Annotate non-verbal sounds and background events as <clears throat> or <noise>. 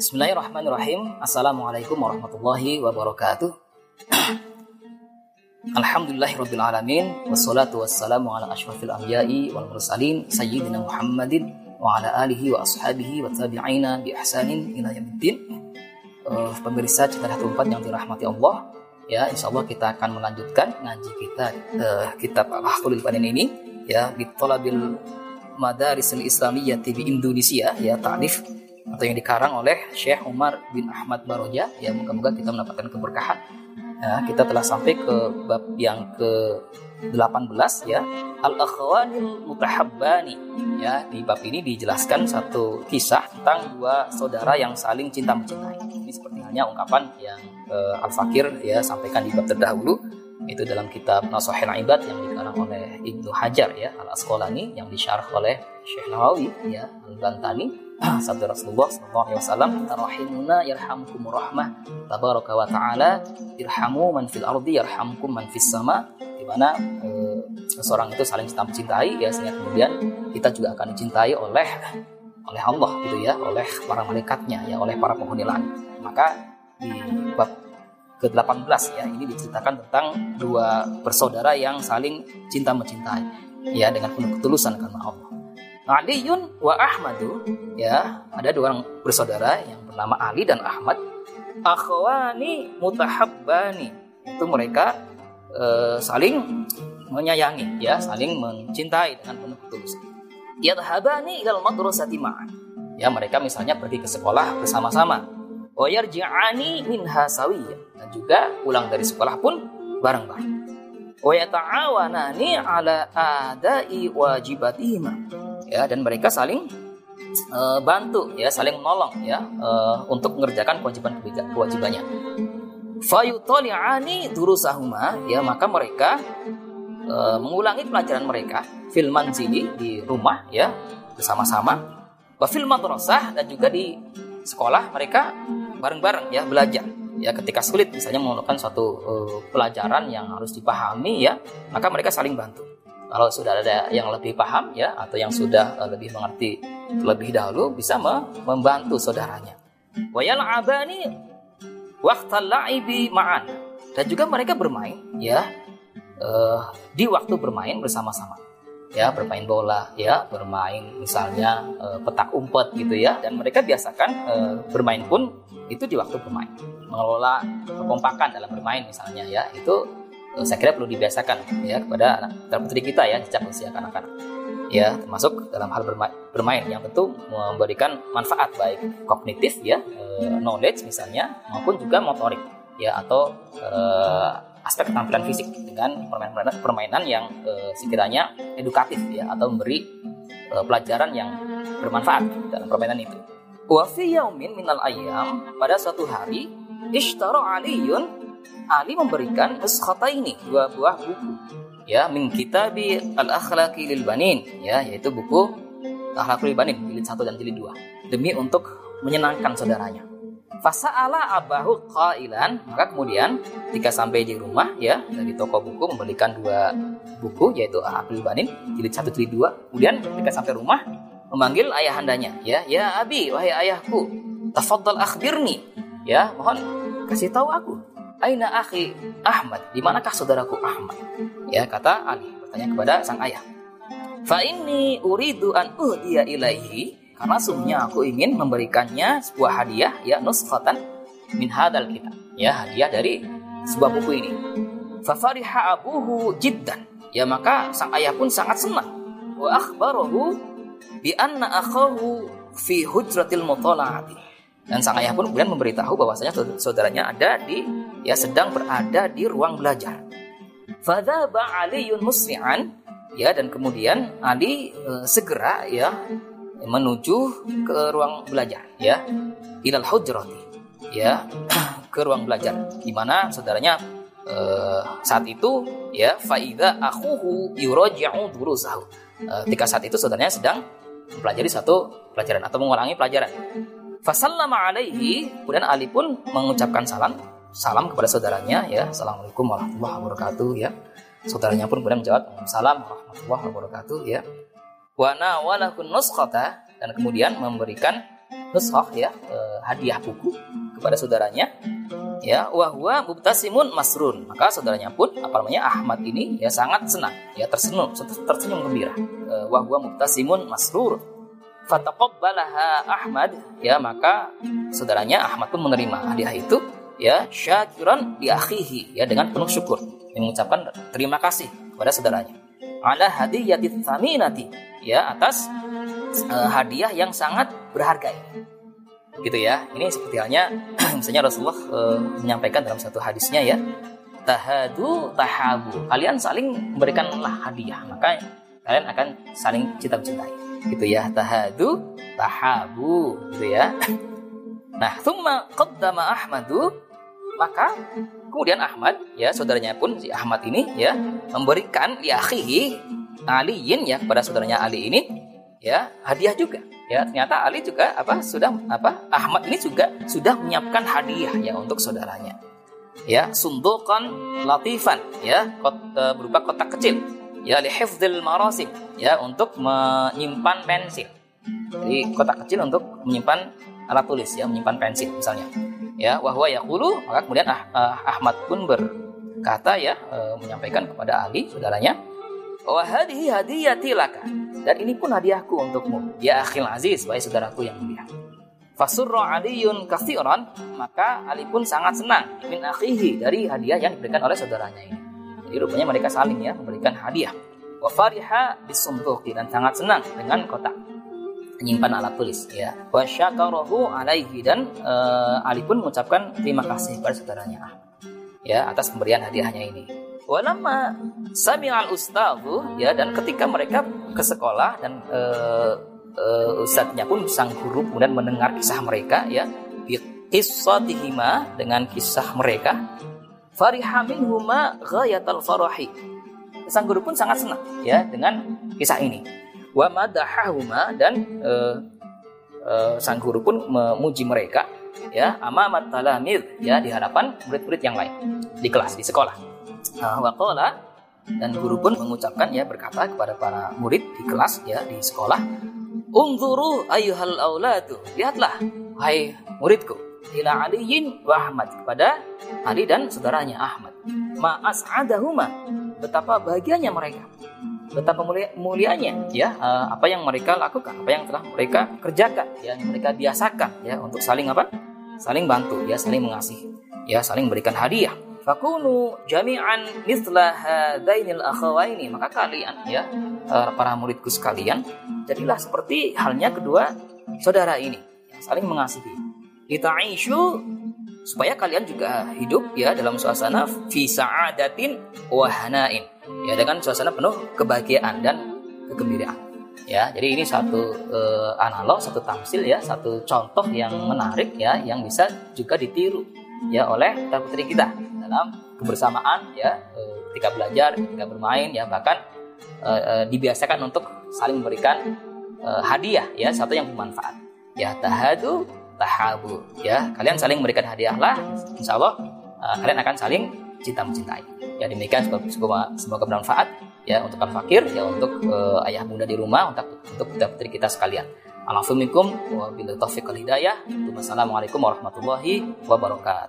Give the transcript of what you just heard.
Bismillahirrahmanirrahim. Assalamualaikum warahmatullahi wabarakatuh. Alhamdulillahirabbil alamin wassalatu wassalamu ala asyrafil anbiya'i wal mursalin sayyidina Muhammadin wa ala alihi wa ashabihi wa tabi'ina bi ihsanin ila yaumiddin. Uh, pemirsa Citra 4 yang dirahmati Allah, ya insyaallah kita akan melanjutkan ngaji kita uh, kitab Al-Ahqul ini ya bi talabil Madarisul Islamiyyah di Indonesia ya ta'rif atau yang dikarang oleh Syekh Umar bin Ahmad Baroja. Ya moga-moga kita mendapatkan keberkahan. Ya, kita telah sampai ke bab yang ke 18 ya. Al akhwanil mutahabbani. Ya di bab ini dijelaskan satu kisah tentang dua saudara yang saling cinta mencintai. Ini seperti halnya ungkapan yang uh, al fakir ya sampaikan di bab terdahulu. Itu dalam kitab Nasuhil Ibad yang dikarang oleh Ibnu Hajar ya Al Asqalani yang disyarah oleh Syekh Nawawi ya Al Bantani sabda Rasulullah sallallahu alaihi wasallam rahimuna yarhamkumur rahmah tabaraka wa taala irhamu man fil ardi yarhamkum man fis sama di mana eh, seseorang itu saling cinta mencintai ya sehingga kemudian kita juga akan dicintai oleh oleh Allah gitu ya oleh para malaikatnya ya oleh para penghuni langit maka di bab ke-18 ya ini diceritakan tentang dua bersaudara yang saling cinta mencintai ya dengan penuh ketulusan karena Allah. Aliun wa Ahmadu. Ya ada dua orang bersaudara yang bernama Ali dan Ahmad. Akhwani mutahabbani. Itu mereka uh, saling menyayangi ya saling mencintai dengan penuh ketulusan. Yadhabani ilal madrasati ma'an. Ya mereka misalnya pergi ke sekolah bersama-sama. Wa yarji'ani minha sawiyya juga pulang dari sekolah pun bareng-bareng. Wa yata'awanani ala adai wajibatihima. Ya, dan mereka saling uh, bantu ya, saling menolong ya uh, untuk mengerjakan kewajiban kewajibannya. Fayutali'ani durusahuma ya, maka mereka uh, mengulangi pelajaran mereka fil manzili di rumah ya bersama-sama. Wa fil madrasah dan juga di sekolah mereka bareng-bareng ya belajar ya ketika sulit misalnya menemukan suatu uh, pelajaran yang harus dipahami ya maka mereka saling bantu kalau sudah ada yang lebih paham ya atau yang sudah uh, lebih mengerti lebih dahulu bisa membantu saudaranya. Wayal abani waktu laibi ma'an. Dan juga mereka bermain ya uh, di waktu bermain bersama-sama. Ya bermain bola ya bermain misalnya uh, petak umpet gitu ya. Dan mereka biasakan uh, bermain pun itu di waktu bermain. Mengelola kekompakan dalam bermain misalnya ya itu saya kira perlu dibiasakan ya kepada anak putri kita ya sejak usia kanak-kanak ya termasuk dalam hal bermain, yang tentu memberikan manfaat baik kognitif ya uh, knowledge misalnya maupun juga motorik ya atau uh, aspek ketampilan fisik dengan permainan permainan yang uh, sekiranya edukatif ya atau memberi uh, pelajaran yang bermanfaat dalam permainan itu. Wa fi yaumin minal ayam pada suatu hari ishtara Aliun Ali memberikan ini dua buah buku. Ya min kitabi al akhlaqi lil banin. Ya yaitu buku akhlaqul banin jilid 1 dan jilid 2 demi untuk menyenangkan saudaranya. Fasa'ala abahu qailan. Maka kemudian ketika sampai di rumah ya dari toko buku membelikan dua buku yaitu Abdul Banin jilid satu jilid dua. Kemudian ketika sampai rumah memanggil ayahandanya. Ya ya abi wahai ayahku tafaddal akhbirni. Ya mohon kasih tahu aku aina akhi Ahmad. Di manakah saudaraku Ahmad? Ya kata Ali. Bertanya kepada sang ayah. Fa inni uridu an uhdiya ilaihi karena sungguhnya aku ingin memberikannya sebuah hadiah ya nuskhatan min hadal kitab. Ya hadiah dari sebuah buku ini. Fafariha abuhu jiddan. Ya maka sang ayah pun sangat senang. Wa akhbarahu bi anna akhahu fi hujratil mutala'ati. Dan sang ayah pun kemudian memberitahu bahwasanya saudaranya ada di ya sedang berada di ruang belajar. Fadzaba aliyun musri'an ya dan kemudian Ali e, segera ya menuju ke ruang belajar ya. Ilal hujrati ya <clears throat> ke ruang belajar. Di mana saudaranya eh, saat itu ya faida akhuhu yuraji'u durusahu. Eh, ketika saat itu saudaranya sedang mempelajari satu pelajaran atau mengulangi pelajaran. Fasallama alaihi kemudian Ali pun mengucapkan salam salam kepada saudaranya ya. Assalamualaikum warahmatullahi wabarakatuh ya. Saudaranya pun kemudian menjawab salam warahmatullahi wabarakatuh ya. Wa nawalakun nuskhata dan kemudian memberikan nuskhah ya uh, hadiah buku kepada saudaranya ya. Wahwa mubtasimun masrun. Maka saudaranya pun apa namanya Ahmad ini ya sangat senang ya tersenyum tersenyum gembira. Wahwa mubtasimun masrur. Fataqabbalaha Ahmad ya maka saudaranya Ahmad pun menerima hadiah itu ya syakiran di akhihi ya dengan penuh syukur mengucapkan terima kasih kepada saudaranya ala hadiyati thaminati ya atas uh, hadiah yang sangat berharga. Gitu ya. Ini seperti halnya <clears throat> misalnya Rasulullah uh, menyampaikan dalam satu hadisnya ya, tahadu tahabu. Kalian saling memberikanlah hadiah, maka kalian akan saling cinta-cintai. Gitu ya. Tahadu tahabu, gitu ya. <clears throat> Nah, thumma qaddama Ahmadu maka kemudian Ahmad ya saudaranya pun si Ahmad ini ya memberikan li akhihi Aliin ya kepada saudaranya Ali ini ya hadiah juga. Ya ternyata Ali juga apa sudah apa Ahmad ini juga sudah menyiapkan hadiah ya untuk saudaranya. Ya sundukan latifan ya kot, e, berupa kotak kecil. Ya lihifdzil marasim ya untuk menyimpan pensil. Jadi kotak kecil untuk menyimpan alat tulis ya menyimpan pensil misalnya ya wahwa yaqulu maka kemudian ah, ah, Ahmad pun berkata ya e, menyampaikan kepada Ali saudaranya wa hadhihi hadiyati laka. Dan ini pun hadiahku untukmu. Ya akhil aziz wahai saudaraku yang mulia. Fasurra aliyun kathiran maka Ali pun sangat senang min akhihi dari hadiah yang diberikan oleh saudaranya ini. Jadi rupanya mereka saling ya memberikan hadiah. Wa fariha bisuntuqi dan sangat senang dengan kotak menyimpan alat tulis ya. Wa syakarahu alaihi dan uh, Ali pun mengucapkan terima kasih kepada saudaranya ya atas pemberian hadiahnya ini. Walamma sami'al ustadhu ya dan ketika mereka ke sekolah dan uh, uh, ustadznya pun sang guru kemudian mendengar kisah mereka ya kisatihima dengan kisah mereka fariha minhuma ghayatal farahi. Sang guru pun sangat senang ya dengan kisah ini wa madahahuma dan uh, uh, sang guru pun memuji mereka ya amamat talamid ya di hadapan murid-murid yang lain di kelas di sekolah. Nah, waqala dan guru pun mengucapkan ya berkata kepada para murid di kelas ya di sekolah, "Unzuru ayyuhal auladu." Lihatlah hai muridku ila Aliyin wa Ahmad kepada Ali dan saudaranya Ahmad. Ma as'adahuma betapa bahagianya mereka betapa mulia, mulianya ya uh, apa yang mereka lakukan apa yang telah mereka kerjakan ya yang mereka biasakan ya untuk saling apa? Saling bantu ya saling mengasihi ya saling memberikan hadiah. Fakunu jami'an mithla hadainil akhawaini. Maka kalian ya uh, para muridku sekalian jadilah seperti halnya kedua saudara ini yang saling mengasihi. Lita'ishu supaya kalian juga hidup ya dalam suasana fi sa'adatin wa hanain ya dengan suasana penuh kebahagiaan dan kegembiraan. Ya jadi ini satu uh, analog satu tamsil ya satu contoh yang menarik ya yang bisa juga ditiru ya oleh putri kita dalam kebersamaan ya uh, ketika belajar ketika bermain ya bahkan uh, dibiasakan untuk saling memberikan hadiah ya satu yang bermanfaat. Ya tahadu tahabu ya kalian saling memberikan hadiah lah insya Allah kalian akan saling cinta mencintai ya demikian semoga semoga bermanfaat ya untuk al fakir ya untuk uh, ayah bunda di rumah untuk untuk putri kita sekalian Alhamdulillah wa taufiq hidayah. Wassalamualaikum warahmatullahi wabarakatuh.